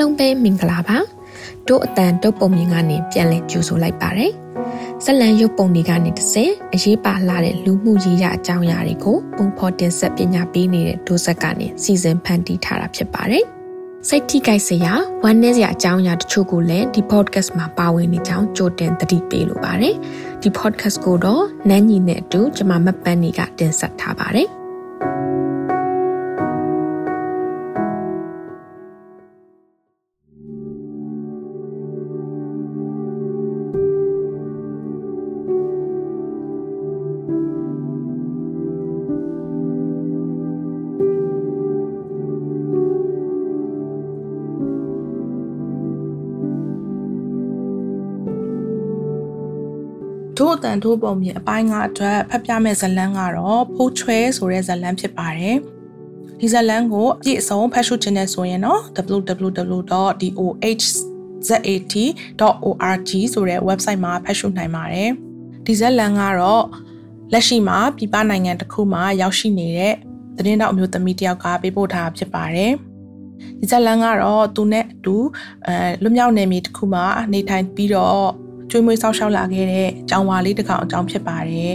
လုံးပဲမင်္ဂလာပါတို့အတန်တုတ်ပုံမြင်ကနေပြန်လဲကြိုဆိုလိုက်ပါတယ်ဇလံရုပ်ပုံတွေကနေတစ်စင်အရေးပါလာတဲ့လူမှုရေးရအကြောင်းအရာတွေကိုပုံဖော်တင်ဆက်ပညာပေးနေတဲ့ဒိုးဆက်ကနေစီစဉ်ဖန်တီးထားတာဖြစ်ပါတယ်စိတ်ထိကြိုက်စရာဝမ်းနည်းစရာအကြောင်းအရာတချို့ကိုလည်းဒီ podcast မှာပါဝင်နေကြောင်းကြိုတင်သတိပေးလိုပါတယ်ဒီ podcast ကိုတော့နန်းညီနဲ့အတူကျွန်မမပန်းနေကတင်ဆက်ထားပါတယ် ထို့အတန်ထို့ပုံမြင်အပိုင်းကအတွက်ဖတ်ပြမဲ့ဇလန်းကတော့ဖိုးချွဲဆိုတဲ့ဇလန်းဖြစ်ပါတယ်ဒီဇလန်းကိုအပြည့်အစုံဖတ်ရှုခြင်းနဲ့ဆိုရင်တော့ www.dohzat.org ဆိုတဲ့ website မှာဖတ်ရှုနိုင်ပါတယ်ဒီဇလန်းကတော့လက်ရှိမှာပြည်ပနိုင်ငံတစ်ခုမှာရောက်ရှိနေတဲ့သတင်းတောက်အမျိုးသမီးတယောက်ကပေးပို့ထားဖြစ်ပါတယ်ဒီဇလန်းကတော့သူနဲ့အတူအဲလွမြောက်နယ်မြေတစ်ခုမှာနေထိုင်ပြီးတော့ ကျွေးမွေးဆောက်ရှောက်လာခဲ့တဲ့ကျောင်းဝါလေးတစ်ကောင်အကြောင်းဖြစ်ပါတယ်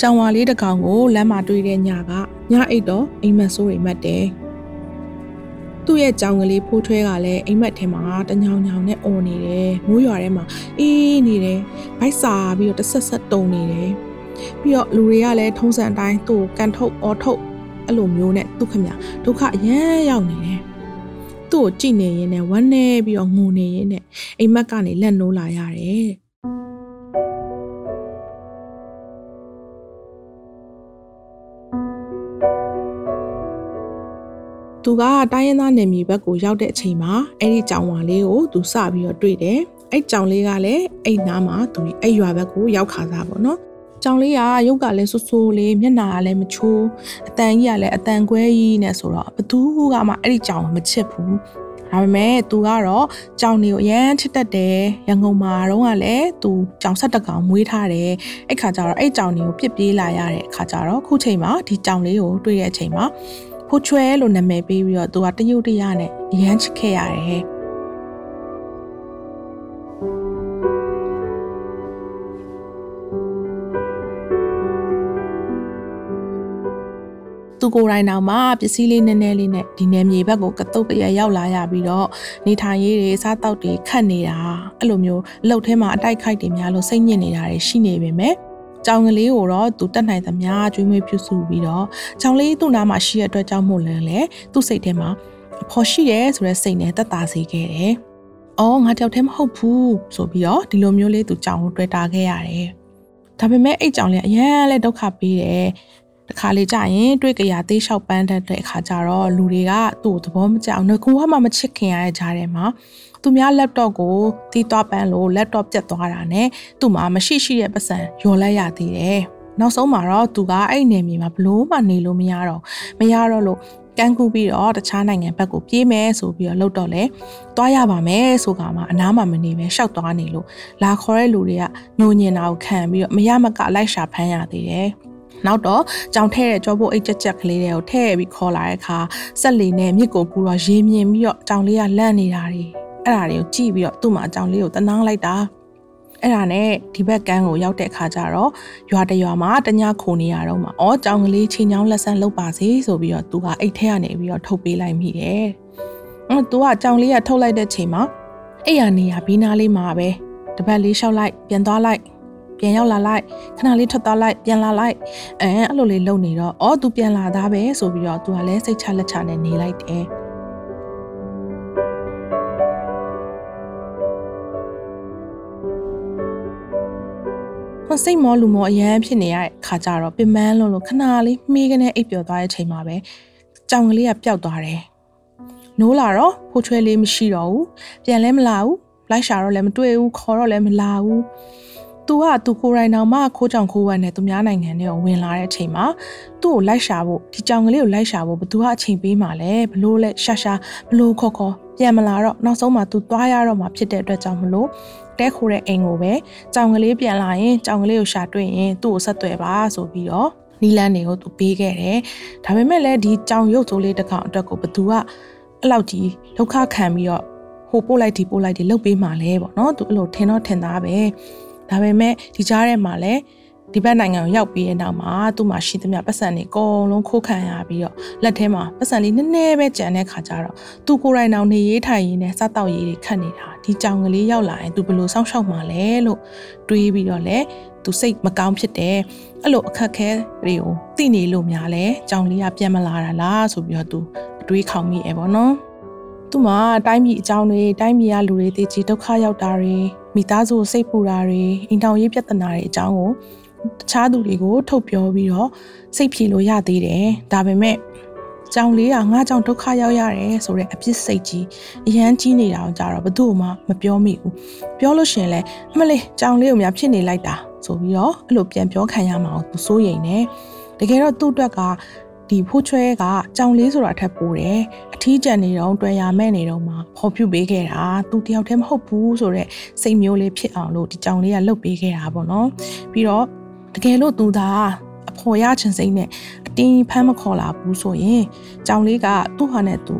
ကျောင်းဝါလေးတစ်ကောင်ကိုလမ်းမှာတွေ့တဲ့ညကညအိတ်တော့အိမ်မက်ဆိုးတွေမှတ်တယ်သူ့ရဲ့ကြောင်ကလေးဖိုးထွဲကလည်းအိမ်မက်ထဲမှာတညောင်ညောင်နဲ့អော်နေတယ်မိုးရွာထဲမှာအေးနေတယ်ဗိုက်စာပြီးတော့တဆက်ဆက်တုံနေတယ် ပြီးတော့လူတွေကလည်းထုံးစံအတိုင်းသူ့ကိုကန်ထုတ်အော်ထုတ်အဲ့လိုမျိုးနဲ့သူ့ခမဒုက္ခအရန်ရောက်နေတယ်သူ့ကိုကြည့်နေရင်းနဲ့ဝမ်းနေပြီးတော့ငိုနေရင်းနဲ့အိမ်မက်ကနေလက်နိုးလာရတယ်သူကတိုင်းရင်းသားနယ်မြေဘက်ကိုရောက်တဲ့အချိန်မှာအဲ့ဒီကြောင်ဝါလေးကိုသူစပြီးတော့တွေ့တယ်အဲ့ကြောင်လေးကလည်းအဲ့နားမှာသူအဲ့ရွာဘက်ကိုရောက်ခါစားပေါ့နော် ကြောင်လေးကရုပ်ကလည်းဆူဆူလေးမျက်နှာကလည်းမချိုးအတန်ကြီးကလည်းအတန်ကွဲကြီးနဲ့ဆိုတော့ဘသူကမှအဲ့ဒီကြောင်မချစ်ဘူးဒါပေမဲ့သူကတော့ကြောင်တွေကိုအရန်ချစ်တတ်တယ်ရန်ကုန်မှာတော့ကလည်းသူကြောင်ဆက်တကောင်မွေးထားတယ်အဲ့ခါကျတော့အဲ့ကြောင်တွေကိုပြစ်ပြေးလာရတဲ့အခါကျတော့ခုချိန်မှာဒီကြောင်လေးကိုတွေ့တဲ့အချိန်မှာဖိုးချွဲလို့နာမည်ပေးပြီးတော့သူကတရုတ်တရနဲ့အရန်ချစ်ခဲ့ရတယ် သူကိုယ်တိုင်တောင်မှပစ္စည်းလေးနည်းနည်းလေးနဲ့ဒီနယ်မြေဘက်ကိုကတုတ်ကရရောက်လာရပြီးတော့နေထိုင်ရေးတွေစားတောက်တွေခတ်နေတာအဲ့လိုမျိုးအလုပ်ထဲမှာအတိုက်ခိုက်တွေများလို့စိတ်ညစ်နေတာတွေရှိနေပေမဲ့ကြောင်ကလေးကိုတော့သူတက်နိုင်သမျှကျွေးမွေးပြုစုပြီးတော့ကြောင်လေးသူ့နားမှာရှိရတဲ့အတွက်ကြောင့်မို့လဲလေသူ့စိတ်ထဲမှာအဖော်ရှိတယ်ဆိုတဲ့စိတ်နဲ့တက်တာစေခဲ့တယ်။အော်ငါတယောက်တည်းမဟုတ်ဘူးဆိုပြီးတော့ဒီလိုမျိုးလေးသူကြောင်ကိုတွေ့တာခဲ့ရတယ်။ဒါပေမဲ့အဲ့ကြောင်လေးအရန်လဲဒုက္ခပေးတယ် တခါလေကြာရင်တွေ့ကြရသေးလျှောက်ပန်းတတ်တဲ့အခါကျတော့လူတွေကသူ့သဘောမကျအောင်ငကူကမှမချစ်ခင်ရတဲ့ကြားထဲမှာသူများ laptop ကိုတီးသွားပန်းလို့ laptop ပြတ်သွားတာနဲ့သူ့မှာမရှိရှိတဲ့ပတ်စံရော်လိုက်ရသေးတယ်နောက်ဆုံးမှာတော့သူကအဲ့နေမြေမှာဘလို့မှနေလို့မရတော့မရတော့လို့ကန်းကူပြီးတော့တခြားနိုင်ငံဘက်ကိုပြေးမယ်ဆိုပြီးတော့လှုပ်တော့လဲတွားရပါမယ်ဆိုကမှအနားမှာမနေပဲရှောက်သွားနေလို့လာခေါ်တဲ့လူတွေကညှို့ညင်တာကိုခံပြီးတော့မရမကလိုက်ရှာဖမ်းရသေးတယ် နောက်တော့ကြောင်ထဲတဲ့ကြောပိုးအိတ်ချက်ချက်ကလေးတွေကိုထည့်ပြီးခေါ်လာတဲ့အခါဆက်လီနဲ့မြစ်ကိုကူတော့ရေမြင်ပြီးတော့ကြောင်လေးကလန့်နေတာတွေအဲ့ဒါတွေကိုကြည့်ပြီးတော့သူ့မှာကြောင်လေးကိုတနန်းလိုက်တာအဲ့ဒါနဲ့ဒီဘက်ကန်းကိုရောက်တဲ့အခါကျတော့ရွာတရွာမှာတညခိုနေရတော့မှာအော်ကြောင်ကလေးချင်းချောင်းလက်ဆန်းလုပ်ပါစေဆိုပြီးတော့သူကအိတ်ထဲကနေပြီးတော့ထုတ်ပေးလိုက်မိတယ်။အဲ့သူကကြောင်လေးကထုတ်လိုက်တဲ့ချိန်မှာအဲ့ရနေရဘီးနာလေးမှာပဲတပတ်လေးလျှောက်လိုက်ပြန်သွားလိုက် ပြန်ရောက်လာလိုက်ခဏလေးထွက်သွားလိုက်ပြန်လာလိုက်အဲအဲ့လိုလေးလုပ်နေတော့အော် तू ပြန်လာသားပဲဆိုပြီးတော့ तू ကလည်းစိတ်ချလက်ချနဲ့နေလိုက်တယ်ဟိုစိတ်မောလူမောအရန်ဖြစ်နေရတဲ့ခါကြတော့ပင်မန်းလုံးလို့ခဏလေးမေးကနေအိပ်ပျော်သွားတဲ့အချိန်မှာပဲကြောင်ကလေးကပျောက်သွားတယ်နိုးလာတော့ဖိုးချွဲလေးမရှိတော့ဘူးပြန်လဲမလာဘူးလိုက်ရှာတော့လည်းမတွေ့ဘူးခေါ်တော့လည်းမလာဘူး သူကသူကိုယ်တိုင်တောင်မှခိုးကြောင်ခိုးဝက်နဲ့သူများနိုင်ငံတွေကိုဝင်လာတဲ့အချိန်မှာသူ့ကိုလိုက်ရှာဖို့ဒီကြောင်ကလေးကိုလိုက်ရှာဖို့ဘသူကအချိန်ပေးမှလဲဘလို့လဲရှာရှာဘလို့ခေါ်ခေါ်ပြန်မလာတော့နောက်ဆုံးမှသူသွားရတော့မှဖြစ်တဲ့အတွက်ကြောင့်မလို့တဲခိုးတဲ့အိမ်ကိုပဲကြောင်ကလေးပြန်လာရင်ကြောင်ကလေးကိုရှာတွေ့ရင်သူ့ကိုဆက်သွယ်ပါဆိုပြီးတော့နီလန်းတွေကိုသူပေးခဲ့တယ်ဒါပေမဲ့လည်းဒီကြောင်ရုပ်စိုးလေးတစ်ကောင်အတွက်ကိုဘသူကအဲ့လောက်ကြီးဒုက္ခခံပြီးတော့ဟိုပို့လိုက်ဒီပို့လိုက်ဒီလုတ်ပေးမှလဲပေါ့နော်သူအဲ့လိုထင်တော့ထင်သားပဲ ဒါပေမဲ့ဒီကြားထဲမှာလည်းဒီဘက်နိုင်ငံကိုရောက်ပြီးတဲ့နောက်မှာသူ့မှာရှိသမျှပတ်စံတွေအကုန်လုံးခိုးခံရပြီးတော့လက်ထဲမှာပတ်စံလေးနည်းနည်းပဲကျန်တဲ့ခါကျတော့သူကိုယ်တိုင်တောင်နေရေးထိုင်ရေးနဲ့စားတောက်ရေးတွေခတ်နေတာဒီကြောင်ကလေးရောက်လာရင်သူဘယ်လိုစောင့်ရှောက်မှာလဲလို့တွေးပြီးတော့လေသူစိတ်မကောင်းဖြစ်တယ်အဲ့လိုအခက်ခဲတွေကိုသိနေလို့များလဲကြောင်လေးကပြန်မလာတာလားဆိုပြီးတော့သူအတွေးခေါင်မိရပေါ့နော်သူ့မှာတိုင်းပြည်အကြောင်းတွေတိုင်းပြည်ကလူတွေတည်ကြည်ဒုက္ခရောက်တာတွေ မိသားစုစိတ်ပူတာတွေအိမ်ထောင်ရေးပြဿနာတွေအကြောင်းကိုတခြားသူတွေကိုထုတ်ပြောပြီးတော့စိတ်ဖြေလို့ရသေးတယ်ဒါပေမဲ့ကြောင်လေးကငါကြောင့်ဒုက္ခရောက်ရတယ်ဆိုတဲ့အပြစ်စိတ်ကြီးအရန်ကြီးနေတာကြတော့ဘသူ့မှမပြောမိဘူးပြောလို့ရှင်လဲအမလေးကြောင်လေးကိုများဖြစ်နေလိုက်တာဆိုပြီးတော့အဲ့လိုပြန်ပြောခံရမှာကိုသူစိုးရိမ်နေတကယ်တော့သူ့အတွက်က ဒီဖိုးချွဲကကြောင်လေးဆိုတာထက်ပိုတယ်အထီးကျန်နေတော့တွေ့ရမဲ့နေတော့မှဖော်ပြပေးခဲ့တာသူတယောက်တည်းမဟုတ်ဘူးဆိုတော့စိတ်မျိုးလေးဖြစ်အောင်လို့ဒီကြောင်လေးကလှုပ်ပေးခဲ့တာပေါ့နော်ပြီးတော့တကယ်လို့သူသာအဖော်ရချင်စိမ့်နဲ့အတင်းဖမ်းမခေါ်လာဘူးဆိုရင်ကြောင်လေးကသူ့ဟာနဲ့သူ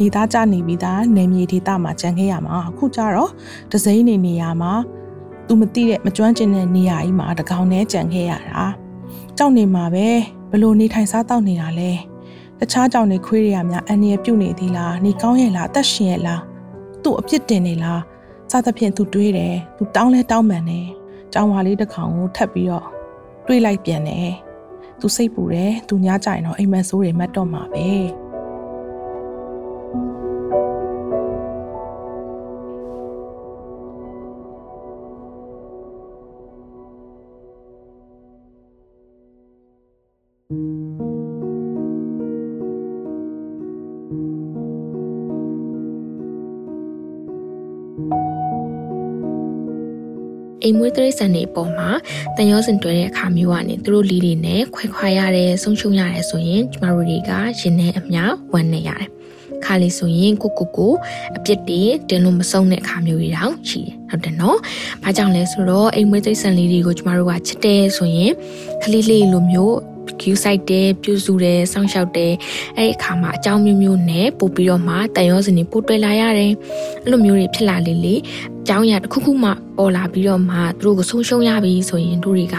နေသားကြနေပြီးသားနေမြေဒေသမှာကြံခဲ့ရမှာအခုကျတော့ဒစိမ့်နေနေရမှာသူမသိတဲ့မကျွမ်းကျင်တဲ့နေရာကြီးမှာတကောင်နဲ့ကြံခဲ့ရတာကြောက်နေမှာပဲ ဘလို့နေထိုင်စားတောက်နေတာလဲတခြားကြောင်တွေခွေးတွေကများအန်ရပြုတ်နေသေးလားနေကောင်းရဲ့လားအသက်ရှင်ရဲ့လားသူ့အပြစ်တင်နေလားစသဖြင့်သူတွေးတယ်သူတောင်းလဲတောင်းပန်တယ်ကြောင်ဝါလေးတစ်ကောင်ကိုထပ်ပြီးတော့တွေးလိုက်ပြန်တယ်သူစိတ်ပူတယ်သူညကြရင်တော့အိမ်မက်ဆိုးတွေမတ်တော့မှာပဲ အိမ်မွေးတိရစ္ဆာန်တွေအပေါ်မှာတန်ရောစင်တွဲတဲ့အခါမျိုးကနေသူတို့လီတွေနဲ့ခွဲခွာရတယ်ဆုံးရှုံးရတယ်ဆိုရင်ကျမတို့တွေကရင်ထဲအမျှဝမ်းနေရတယ်ခါလေးဆိုရင်ကိုကိုကိုအပြစ်တွေတင်လို့မဆုံးတဲ့အခါမျိုးတွေတောင်ရှိတယ်ဟုတ်တယ်နော်။ဘာကြောင့်လဲဆိုတော့အိမ်မွေးသိစံလေးတွေကိုကျမတို့ကချစ်တယ်ဆိုရင်ကလေးလေးလိုမျိုး queue site တယ်ပြုစုတယ်စောင့်ရှောက်တယ်အဲ့ဒီအခါမှာအကြောင်းမျိုးမျိုးနဲ့ပို့ပြီးတော့မှတန်ရောစင်တွေပို့တွေ့လာရတယ်အဲ့လိုမျိုးတွေဖြစ်လာလေလေအကြောင်းအရာတစ်ခုခုမှပေါ်လာပြီးတော့မှသူတို့ကိုဆုံးရှုံးရပြီဆိုရင်တို့တွေက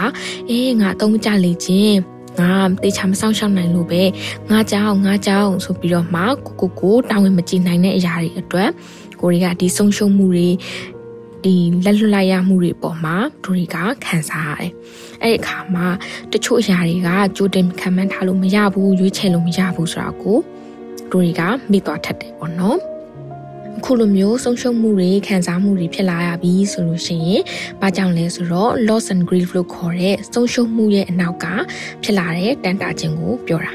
အေးငါအသုံးကြလေခြင်းငါတေချာမဆောင်ရှောက်နိုင်လို့ပဲငါကြောက်ငါကြောက်ဆိုပြီးတော့မှကိုကိုကိုတောင်းဝင်မကြည့်နိုင်တဲ့အရာတွေအတွက်ကိုတွေကဒီဆုံးရှုံးမှုတွေ ဒီလက်လွတ်လိုက်ရမှုတွေပေါ်မှာတို့တွေကခံစားရတယ်။အဲ့ဒီအခါမှာတချို့အရာတွေကကြိုတင်ခံမှန်းထားလို့မရဘူးရွေးချယ်လို့မရဘူးဆိုတာကိုတို့တွေကမိသွားထက်တယ်ပေါ့နော်။အခုလိုမျိုးဆုံးရှုံးမှုတွေခံစားမှုတွေဖြစ်လာရပြီဆိုလို့ရှိရင်ဘာကြောင့်လဲဆိုတော့ loss and grief လို့ခေါ်တဲ့ဆုံးရှုံးမှုရဲ့အနောက်ကဖြစ်လာတဲ့တန်တာခြင်းကိုပြောတာ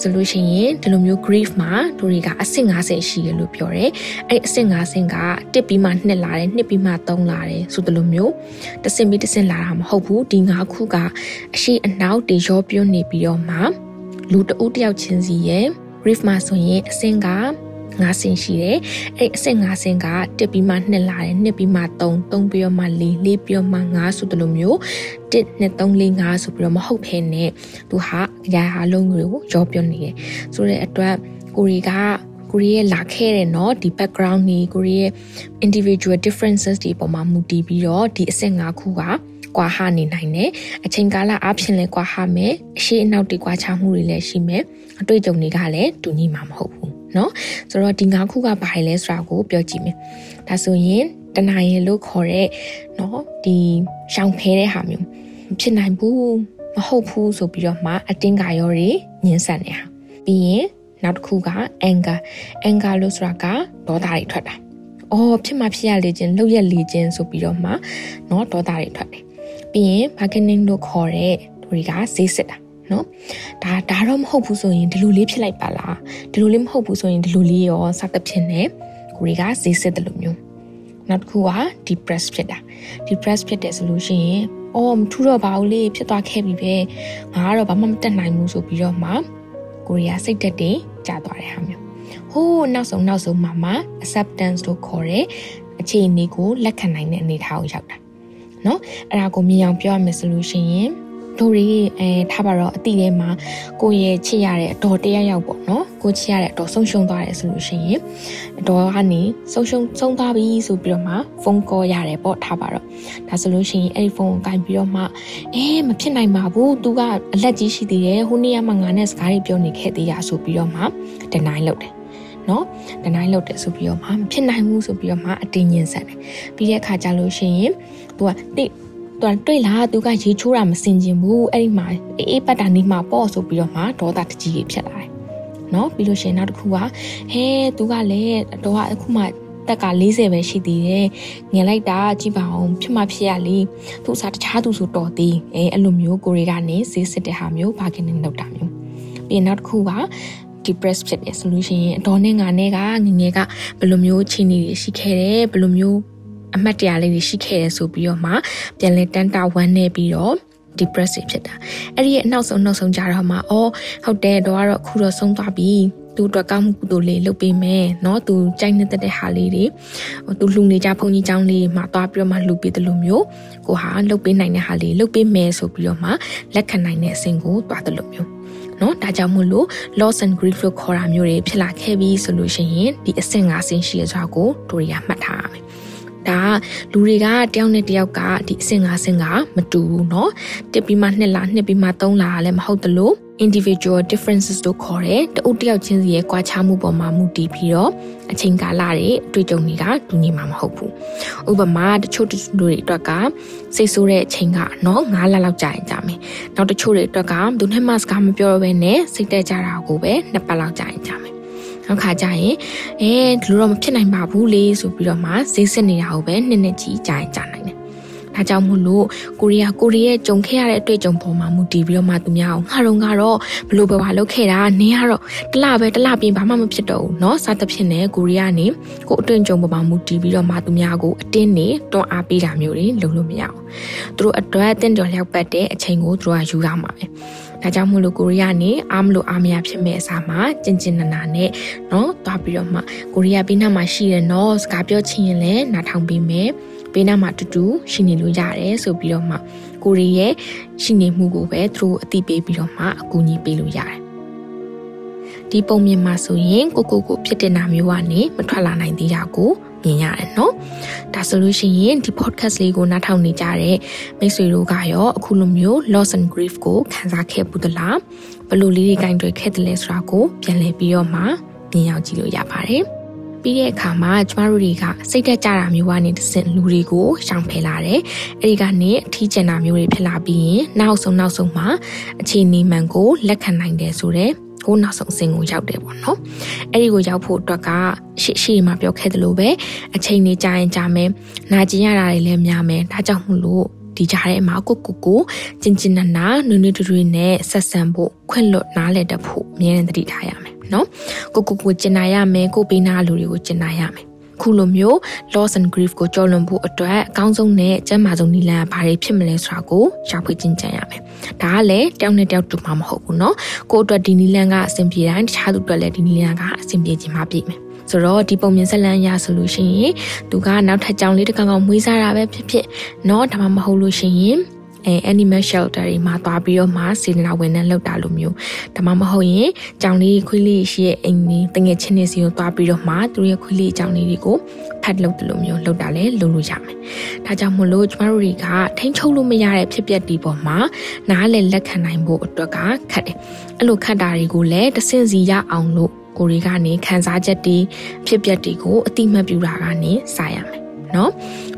ဆိုလို့ရှိရင်ဒီလိုမျိုး grief မှာတို့တွေကအဆင့်50ရှိရလို့ပြောတယ်အဲ့အဆင့်50ကတစ်ပြီးမှနှစ်လာတယ်နှစ်ပြီးမှသုံးလာတယ်ဆိုဒီလိုမျိုးတစ်ဆင့်ပြီးတစ်ဆင့်လာတာမဟုတ်ဘူးဒီ5ခုကအရှိအနောက်တရောပြွနေပြီးတော့မှလူတဦးတယောက်ချင်းစီရဲ့ grief မှာဆိုရင်အဆင့်က ၅ဆင့်ရှိတယ်အဲ့အဆင့်၅ဆင့်ကတစ်ပြီးမှနှစ်လာတယ်နှစ်ပြီးမှ3 3ပြီးတော့မှ4 4ပြီးတော့မှ5ဆိုတလိုမျိုး1 2 3 4 5ဆိုပြီးတော့မဟုတ်ဖ ೇನೆ သူဟာအရာအလုံးတွေကိုကြောပြောနေတယ်ဆိုတဲ့အတွက်ကိုရီကကိုရီရဲ့လာခဲ့တဲ့เนาะဒီ background นี่ကိုရီရဲ့ individual differences ဒီပုံမှာမူတည်ပြီးတော့ဒီအဆင့်၅ခုကကွာဟနေနိုင်တယ်အချိန်ကာလအဖြစ်လဲကွာဟမယ်အရှိအနောက်တွေကွာခြားမှုတွေလည်းရှိမယ်အတွေ့အကြုံတွေကလည်းတူညီမှာမဟုတ်ဘူး เนาะဆိုတော့ဒီ၅ခုကဘာလဲဆိုတာကိုပြောကြည့်မယ်ဒါဆိုရင်တနာရီလို့ခေါ်တဲ့เนาะဒီရှောင်ဖဲတဲ့ဟာမျိုးဖြစ်နိုင်ဘူးမဟုတ်ဘူးဆိုပြီးတော့မှအတင်းကာရောတွေညှင်းဆန်နေတာပြီးရင်နောက်တစ်ခုက anger anger လို့ဆိုတာကဒေါသတွေထွက်တာအော်ဖြစ်မှဖြစ်ရလေခြင်းလှုပ်ရက်လေခြင်းဆိုပြီးတော့မှเนาะဒေါသတွေထွက်တယ်ပြီးရင် bargaining လို့ခေါ်တဲ့သူတွေကဈေးစစ်တာ နော်ဒါဒါတော့မဟုတ်ဘူးဆိုရင်ဒီလိုလေးဖြစ်လိုက်ပါလားဒီလိုလေးမဟုတ်ဘူးဆိုရင်ဒီလိုလေးရောစသဖြင့်နဲ့ကိုရီကဈေးစစ်တယ်လို့မျိုးနောက်တစ်ခုက depress ဖြစ်တာ depress ဖြစ်တယ်ဆိုလို့ရှိရင်အော်မထူတော့ပါဘူးလေဖြစ်သွားခဲ့ပြီပဲငါကတော့ဘာမှမတက်နိုင်ဘူးဆိုပြီးတော့မှကိုရီးယားစိတ်သက်တင်ကြာသွားတဲ့ဟာမျိုးဟိုးနောက်ဆုံးနောက်ဆုံးမှာမှ acceptance လို့ခေါ်တဲ့ အခြေအနေကိုလက်ခံနိုင်တဲ့အနေအထားကိုရောက်တာเนาะအဲ့ဒါကိုမြင်အောင်ပြောရမယ်ဆိုလို့ရှိရင် တို့တွေအဲထားပါတော့အတိထဲမှာကိုရဲ့ချစ်ရတဲ့အတော်တရရောက်ပေါ့နော်ကိုချစ်ရတဲ့အတော်ဆုံးရှုံးသွားတယ်ဆိုလို့ရှိရင်အတော်ကနေဆုံးရှုံးဆုံးသွားပြီဆိုပြီးတော့မှဖုန်းကောရတယ်ပေါ့ထားပါတော့ဒါဆိုလို့ရှိရင်အဲ့ဒီဖုန်းကိုကင်ပြီးတော့မှအဲမဖြစ်နိုင်ပါဘူးသူကအလက်ကြီးရှိသေးတယ်ဟိုနေ့ကမှငါနဲ့စကားတွေပြောနေခဲ့သေးရဆိုပြီးတော့မှ deny လုပ်တယ်နော်ဒနိုင်လုပ်တယ်ဆိုပြီးတော့မှမဖြစ်နိုင်ဘူးဆိုပြီးတော့မှအတင်းညင်ဆက်တယ်ပြီးတဲ့အခါကျလို့ရှိရင်သူကတိ သူကတွေ့လားသူကရေချိုးတာမစင်ကျင်ဘူးအဲ့ဒီမှာအေးအေးပတ်တာနေမှာပေါ့ဆိုပြီးတော့မှဒေါသတကြီးကြီးဖြစ်လာတယ်နော်ပြီးလို့ရှိရင်နောက်တစ်ခုကဟဲသူကလည်းတော့အခုမှတက်က40ပဲရှိသေးတယ်ငင်လိုက်တာကြည့်ပါအောင်ဖြစ်မှဖြစ်ရလေသူအစားတခြားသူဆိုတော်သေးအဲအဲ့လိုမျိုးကိုရီကနေဈေးစစ်တဲ့ဟာမျိုးဘာကင်းနေလောက်တာမျိုးပြီးနောက်တစ်ခုက depress ဖြစ်တယ်ဆိုလို့ရှိရင်အတော်နဲ့ငါနဲ့ကငငယ်ကဘယ်လိုမျိုးခြေနေတွေရှိခဲ့တယ်ဘယ်လိုမျိုး အမှတ်တရလေးတွေရှိခဲ့တယ်ဆိုပြီးတော့မှပြန်လဲတန်းတာဝမ်းနေပြီးတော့ depressive ဖြစ်တာအဲ့ဒီရဲ့အနောက်ဆုံးနောက်ဆုံးကြတော့မှအော်ဟုတ်တယ်တော့ကတော့အခုတော့ဆုံးသွားပြီသူအတွက်ကောင်းမှုကုသိုလ်လေးလုပ်ပေးမယ်เนาะသူကြိုက်နေတဲ့ဟာလေးတွေသူလှူနေကြဘုန်းကြီးကျောင်းလေးမှာသွားပြီးတော့မှလှူပေးတယ်လို့မျိုးကိုဟာလုပ်ပေးနိုင်တဲ့ဟာလေးလုပ်ပေးမယ်ဆိုပြီးတော့မှလက်ခံနိုင်တဲ့အဆင့်ကိုသွားတယ်လို့မျိုးနော်ဒါကြောင့်မို့လို့ loss and grief လို့ခေါ်တာမျိုးတွေဖြစ်လာခဲ့ပြီးဆိုလို့ရှိရင်ဒီအဆင့်၅ဆင့်ရှိရစွာကိုတို့တွေကမှတ်ထားရမယ် ဒါလူတွေကတယောက်နဲ့တယောက်ကဒီအဆင့်၅ဆင့်ကမတူဘူးเนาะတစ်ပြီးမှနှစ်လားနှစ်ပြီးမှသုံးလားလည်းမဟုတ်တလို့ individual differences တို့ခေါ်တယ်တအုပ်တယောက်ချင်းစီရဲ့ကွာခြားမှုပေါ်မှာမူတည်ပြီးတော့အချိန်ကာလတွေအတွေ့အကြုံတွေကတူညီမှာမဟုတ်ဘူးဥပမာတချို့လူတွေအတွက်ကစိတ်ဆိုးတဲ့အချိန်ကနော်9လလောက်ကြာရင်ကြာမယ်နောက်တချို့တွေအတွက်ကသူနဲ့မှစကားမပြောဘဲနဲ့စိတ်တက်ကြတာကိုပဲနှစ်ပတ်လောက်ကြာရင်ကြာမယ် နောက်ခါကျရင်အဲဒီလိုတော့မဖြစ်နိုင်ပါဘူးလေဆိုပြီးတော့မှဈေးစစ်နေတာကိုပဲနှစ်နှစ်ကြီးကြာရင်ကြာနိုင်တယ်ဒါကြောင့်မို့လို့ကိုရီးယားကိုရီးယားကြုံခဲ့ရတဲ့အတွေ့အကြုံပေါ်မှာမူတည်ပြီးတော့မှသူများအောင်ငါတော့ကတော့ဘလို့ပဲပါလုပ်ခဲ့တာနင်းကတော့တလပဲတလပြင်ဘာမှမဖြစ်တော့ဘူးเนาะစသဖြင့်နဲ့ကိုရီးယားနေကိုအတွေ့အကြုံပေါ်မှာမူတည်ပြီးတော့မှသူများကိုအတင်းနေတွန်းအားပေးတာမျိုးတွေလုပ်လို့မရဘူးသူတို့အတွက်တင့်တော်လျောက်ပတ်တဲ့အချိန်ကိုသူတို့ကယူရမှာပဲ ဒါကြောင့်မို့လို့ကိုရီးယားနေအားမလို့အားမရဖြစ်မဲ့အစားမှာကျင်ကျင်နာနာနဲ့เนาะသွားပြီးတော့မှကိုရီးယားပြည်နားမှာရှိတဲ့เนาะစကားပြောချင်ရင်လည်းနားထောင်ပေးမယ်ဘေးနားမှာတူတူရှိနေလို့ရတယ်ဆိုပြီးတော့မှကိုရီရဲ့ရှိနေမှုကိုပဲသူတို့အသိပေးပြီးတော့မှအကူအညီပေးလို့ရတယ်ဒီပုံမြင်မှာဆိုရင်ကိုကိုကိုဖြစ်တဲ့နာမျိုးကနေမထွက်လာနိုင်သေးတာကို မြင်ရတယ်နော်ဒါဆိုလို့ရှိရင်ဒီ podcast လေးကိုနားထောင်နေကြတဲ့မိတ်ဆွေတို့ကရောအခုလိုမျိုး loss and grief ကိုခံစားခဲ့ဘူးသလားဘယ်လိုလေးတွေကင်တွေခဲ့တယ်လဲဆိုတာကိုပြန်လည်ပြီးတော့မှမြင်ရောက်ကြည့်လို့ရပါတယ်ပြီးတဲ့အခါမှာကျမတို့တွေကစိတ်သက်ကြတာမျိုးကနေတဆင့်လူတွေကိုရှောင်ဖယ်လာတယ်။အဲဒီကနေအထီးကျန်တာမျိုးတွေဖြစ်လာပြီးရင်နောက်ဆုံးနောက်ဆုံးမှာအခြေအနေမှန်ကိုလက်ခံနိုင်တယ်ဆိုတော့ ကိုနောက်ဆုံးအဆင့်ကိုရောက်တယ်ပေါ့နော်။အဲဒီကိုရောက်ဖို့အတွက်ကရှေ့ရှေ့မှာပြောခဲ့သလိုပဲအချိန်နေကြာရင်ကြာမယ်။နာကျင်ရတာတွေလည်းများမယ်။ဒါကြောင့်မို့လို့ဒီကြားထဲမှာကိုကိုကိုကျင်ကျင်နာနာနွေနွေတူတူနဲ့ဆက်ဆံဖို့ခွင့်လွတ်နားလည်တတ်ဖို့အမြဲတမ်းသတိထားရမယ်နော်ကိုကိုကိုကျင်နာရမယ်ကိုပေးနာလူတွေကိုကျင်နာရမယ် ခုလိုမျိုး loss and grief ကိုကြော်လွန်ဖို့အတွက်အကောင်းဆုံးနဲ့ကျန်းမာဆုံးနည်းလမ်းကဘာတွေဖြစ်မလဲဆိုတာကိုရှာဖွေကျင့်ကြံရမယ်။ဒါကလည်းတယောက်နဲ့တယောက်တူမှာမဟုတ်ဘူးเนาะ။ကိုယ့်အတွက်ဒီနည်းလမ်းကအဆင်ပြေတိုင်းတခြားသူအတွက်လည်းဒီနည်းလမ်းကအဆင်ပြေခြင်းမှပြည့်မယ်။ဆိုတော့ဒီပုံမြင်ဆက်လန်းရဆိုလို့ရှိရင်သူကနောက်ထပ်ကြောင်လေးတစ်ကောင်ကောင်မွေးစားတာပဲဖြစ်ဖြစ်เนาะဒါမှမဟုတ်လို့ရှိရင် အဲ animal shelter တွေမှာသွားပြီးတော့မှစေတနာဝန်ထမ်းလုပ်တာလိုမျိုးဒါမှမဟုတ်ရင်ကြောင်လေးခွေးလေးရှိရဲ့အိမ်လေးတငယ်ချင်းတွေစီကိုသွားပြီးတော့မှသူရဲ့ခွေးလေးကြောင်လေးတွေကိုဖတ်လုပ်တယ်လို့မျိုးလုပ်တာလည်းလုပ်လို့ရမယ်။ဒါကြောင့်မလို့ကျမတို့တွေကထိန်းချုပ်လို့မရတဲ့ဖြစ်ပျက်ဒီပေါ်မှာနားလည်လက်ခံနိုင်ဖို့အတွက်ကခက်တယ်။အဲ့လိုခက်တာတွေကိုလည်းတဆင့်စီရအောင်လို့ကိုရီကနေခံစားချက်တွေဖြစ်ပျက်တွေကိုအတိမတ်ပြူတာကနေစရမယ် နော်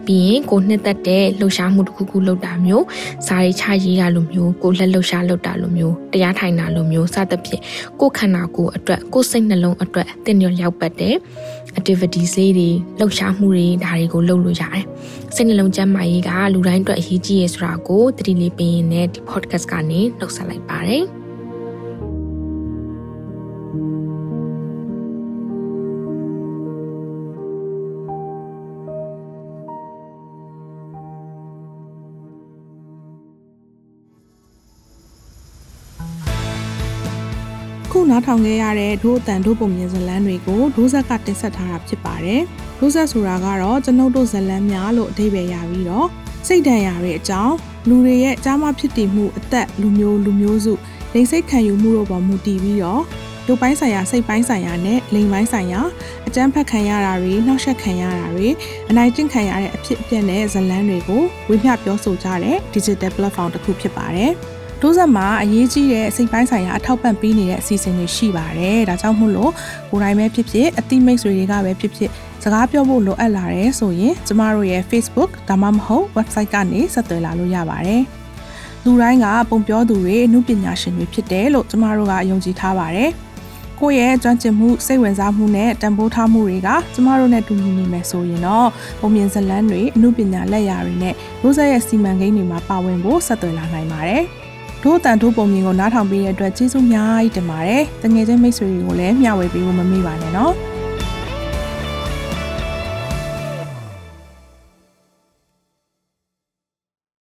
ပြီးရင်ကိုနှစ်သက်တဲ့လှုပ်ရှားမှုတစ်ခုခုလုပ်တာမျိုးစာရေးချရေးတာလိုမျိုးကိုလက်လှုပ်ရှားလုပ်တာလိုမျိုးတရားထိုင်တာလိုမျိုးစသဖြင့်ကိုခန္ဓာကိုယ်အတွက်ကိုစိတ်နှလုံးအတွက်တင်ရလျောက်ပတ်တဲ့ activities လေးတွေလှုပ်ရှားမှုတွေဒါတွေကိုလုပ်လို့ရတယ်စိတ်နှလုံးကျန်းမာရေးကလူတိုင်းအတွက်အရေးကြီးရဆိုတာကိုသတိလေးပေးရင်းနဲ့ဒီ podcast ကနေနှုတ်ဆက်လိုက်ပါတယ် နားထောင်ခဲ့ရတဲ့ဒို့အတန်ဒို့ပုံမြင်ဇလန်းတွေကိုဒိုးဆက်ကတင်ဆက်ထားတာဖြစ်ပါတယ်ဒုစက်ဆိုတာကတော့ကျွန်ုပ်တို့ဇလန်းများလို့အဓိပ္ပာယ်ရပြီးတော့စိတ်ဒဏ်ရာတွေအကြောင်းလူတွေရဲ့ကြားမဖြစ်တည်မှုအသက်လူမျိုးလူမျိုးစုလိင်စိတ်ခံယူမှုတို့ပေါ်မူတည်ပြီးတော့ရုပ်ပိုင်းဆိုင်ရာစိတ်ပိုင်းဆိုင်ရာနဲ့လိင်ပိုင်းဆိုင်ရာအကြမ်းဖက်ခံရတာတွေနှောက်ယှက်ခံရတာတွေအနိုင်ကျင့်ခံရတဲ့အဖြစ်အပျက်နဲ့ဇလန်းတွေကိုဝေမျှပြောဆိုကြတဲ့ digital platform တစ်ခုဖြစ်ပါတယ်။ ဒိုးဆက်မှာအရေးကြီးတဲ့စိတ်ပိုင်းဆိုင်ရာအထောက်ပံ့ပေးနေတဲ့အစီအစဉ်တွေရှိပါတယ်။ဒါကြောင့်မို့လို့ကိုယ်တိုင်ပဲဖြစ်ဖြစ်အတိမိတ်ဆွေတွေကပဲဖြစ်ဖြစ်စကားပြောဖို့လိုအပ်လာတယ်ဆိုရင်ကျမတို့ရဲ့ Facebook ဒါမှမဟုတ် website ကနေဆက်သွယ်လာလို့ရပါတယ်။လူတိုင်းကပုံပြောသူတွေအမှုပညာရှင်တွေဖြစ်တယ်လို့ကျမတို့ကယုံကြည်ထားပါတယ်။ကိုယ့်ရဲ့ကျွမ်းကျင်မှုစိတ်ဝင်စားမှုနဲ့တန်ဖိုးထားမှုတွေကကျမတို့နဲ့တူညီနေမယ်ဆိုရင်တော့ပုံမြင်ဇလန်းတွေအမှုပညာလက်ရာတွေနဲ့ရိုးစက်ရဲ့စီမံကိန်းတွေမှာပါဝင်ဖို့ဆက်သွယ်လာနိုင်ပါတယ်။ ဒို့တန်ဒို့ပုံမြင်ကိုနားထောင်ပေးတဲ့အတွက်ကျေးဇူးများကြီးတင်ပါတယ်။တငယ်ချင်းမိတ်ဆွေတွေကိုလည်းမျှဝေပေးဖို့မမေ့ပါနဲ့နော်။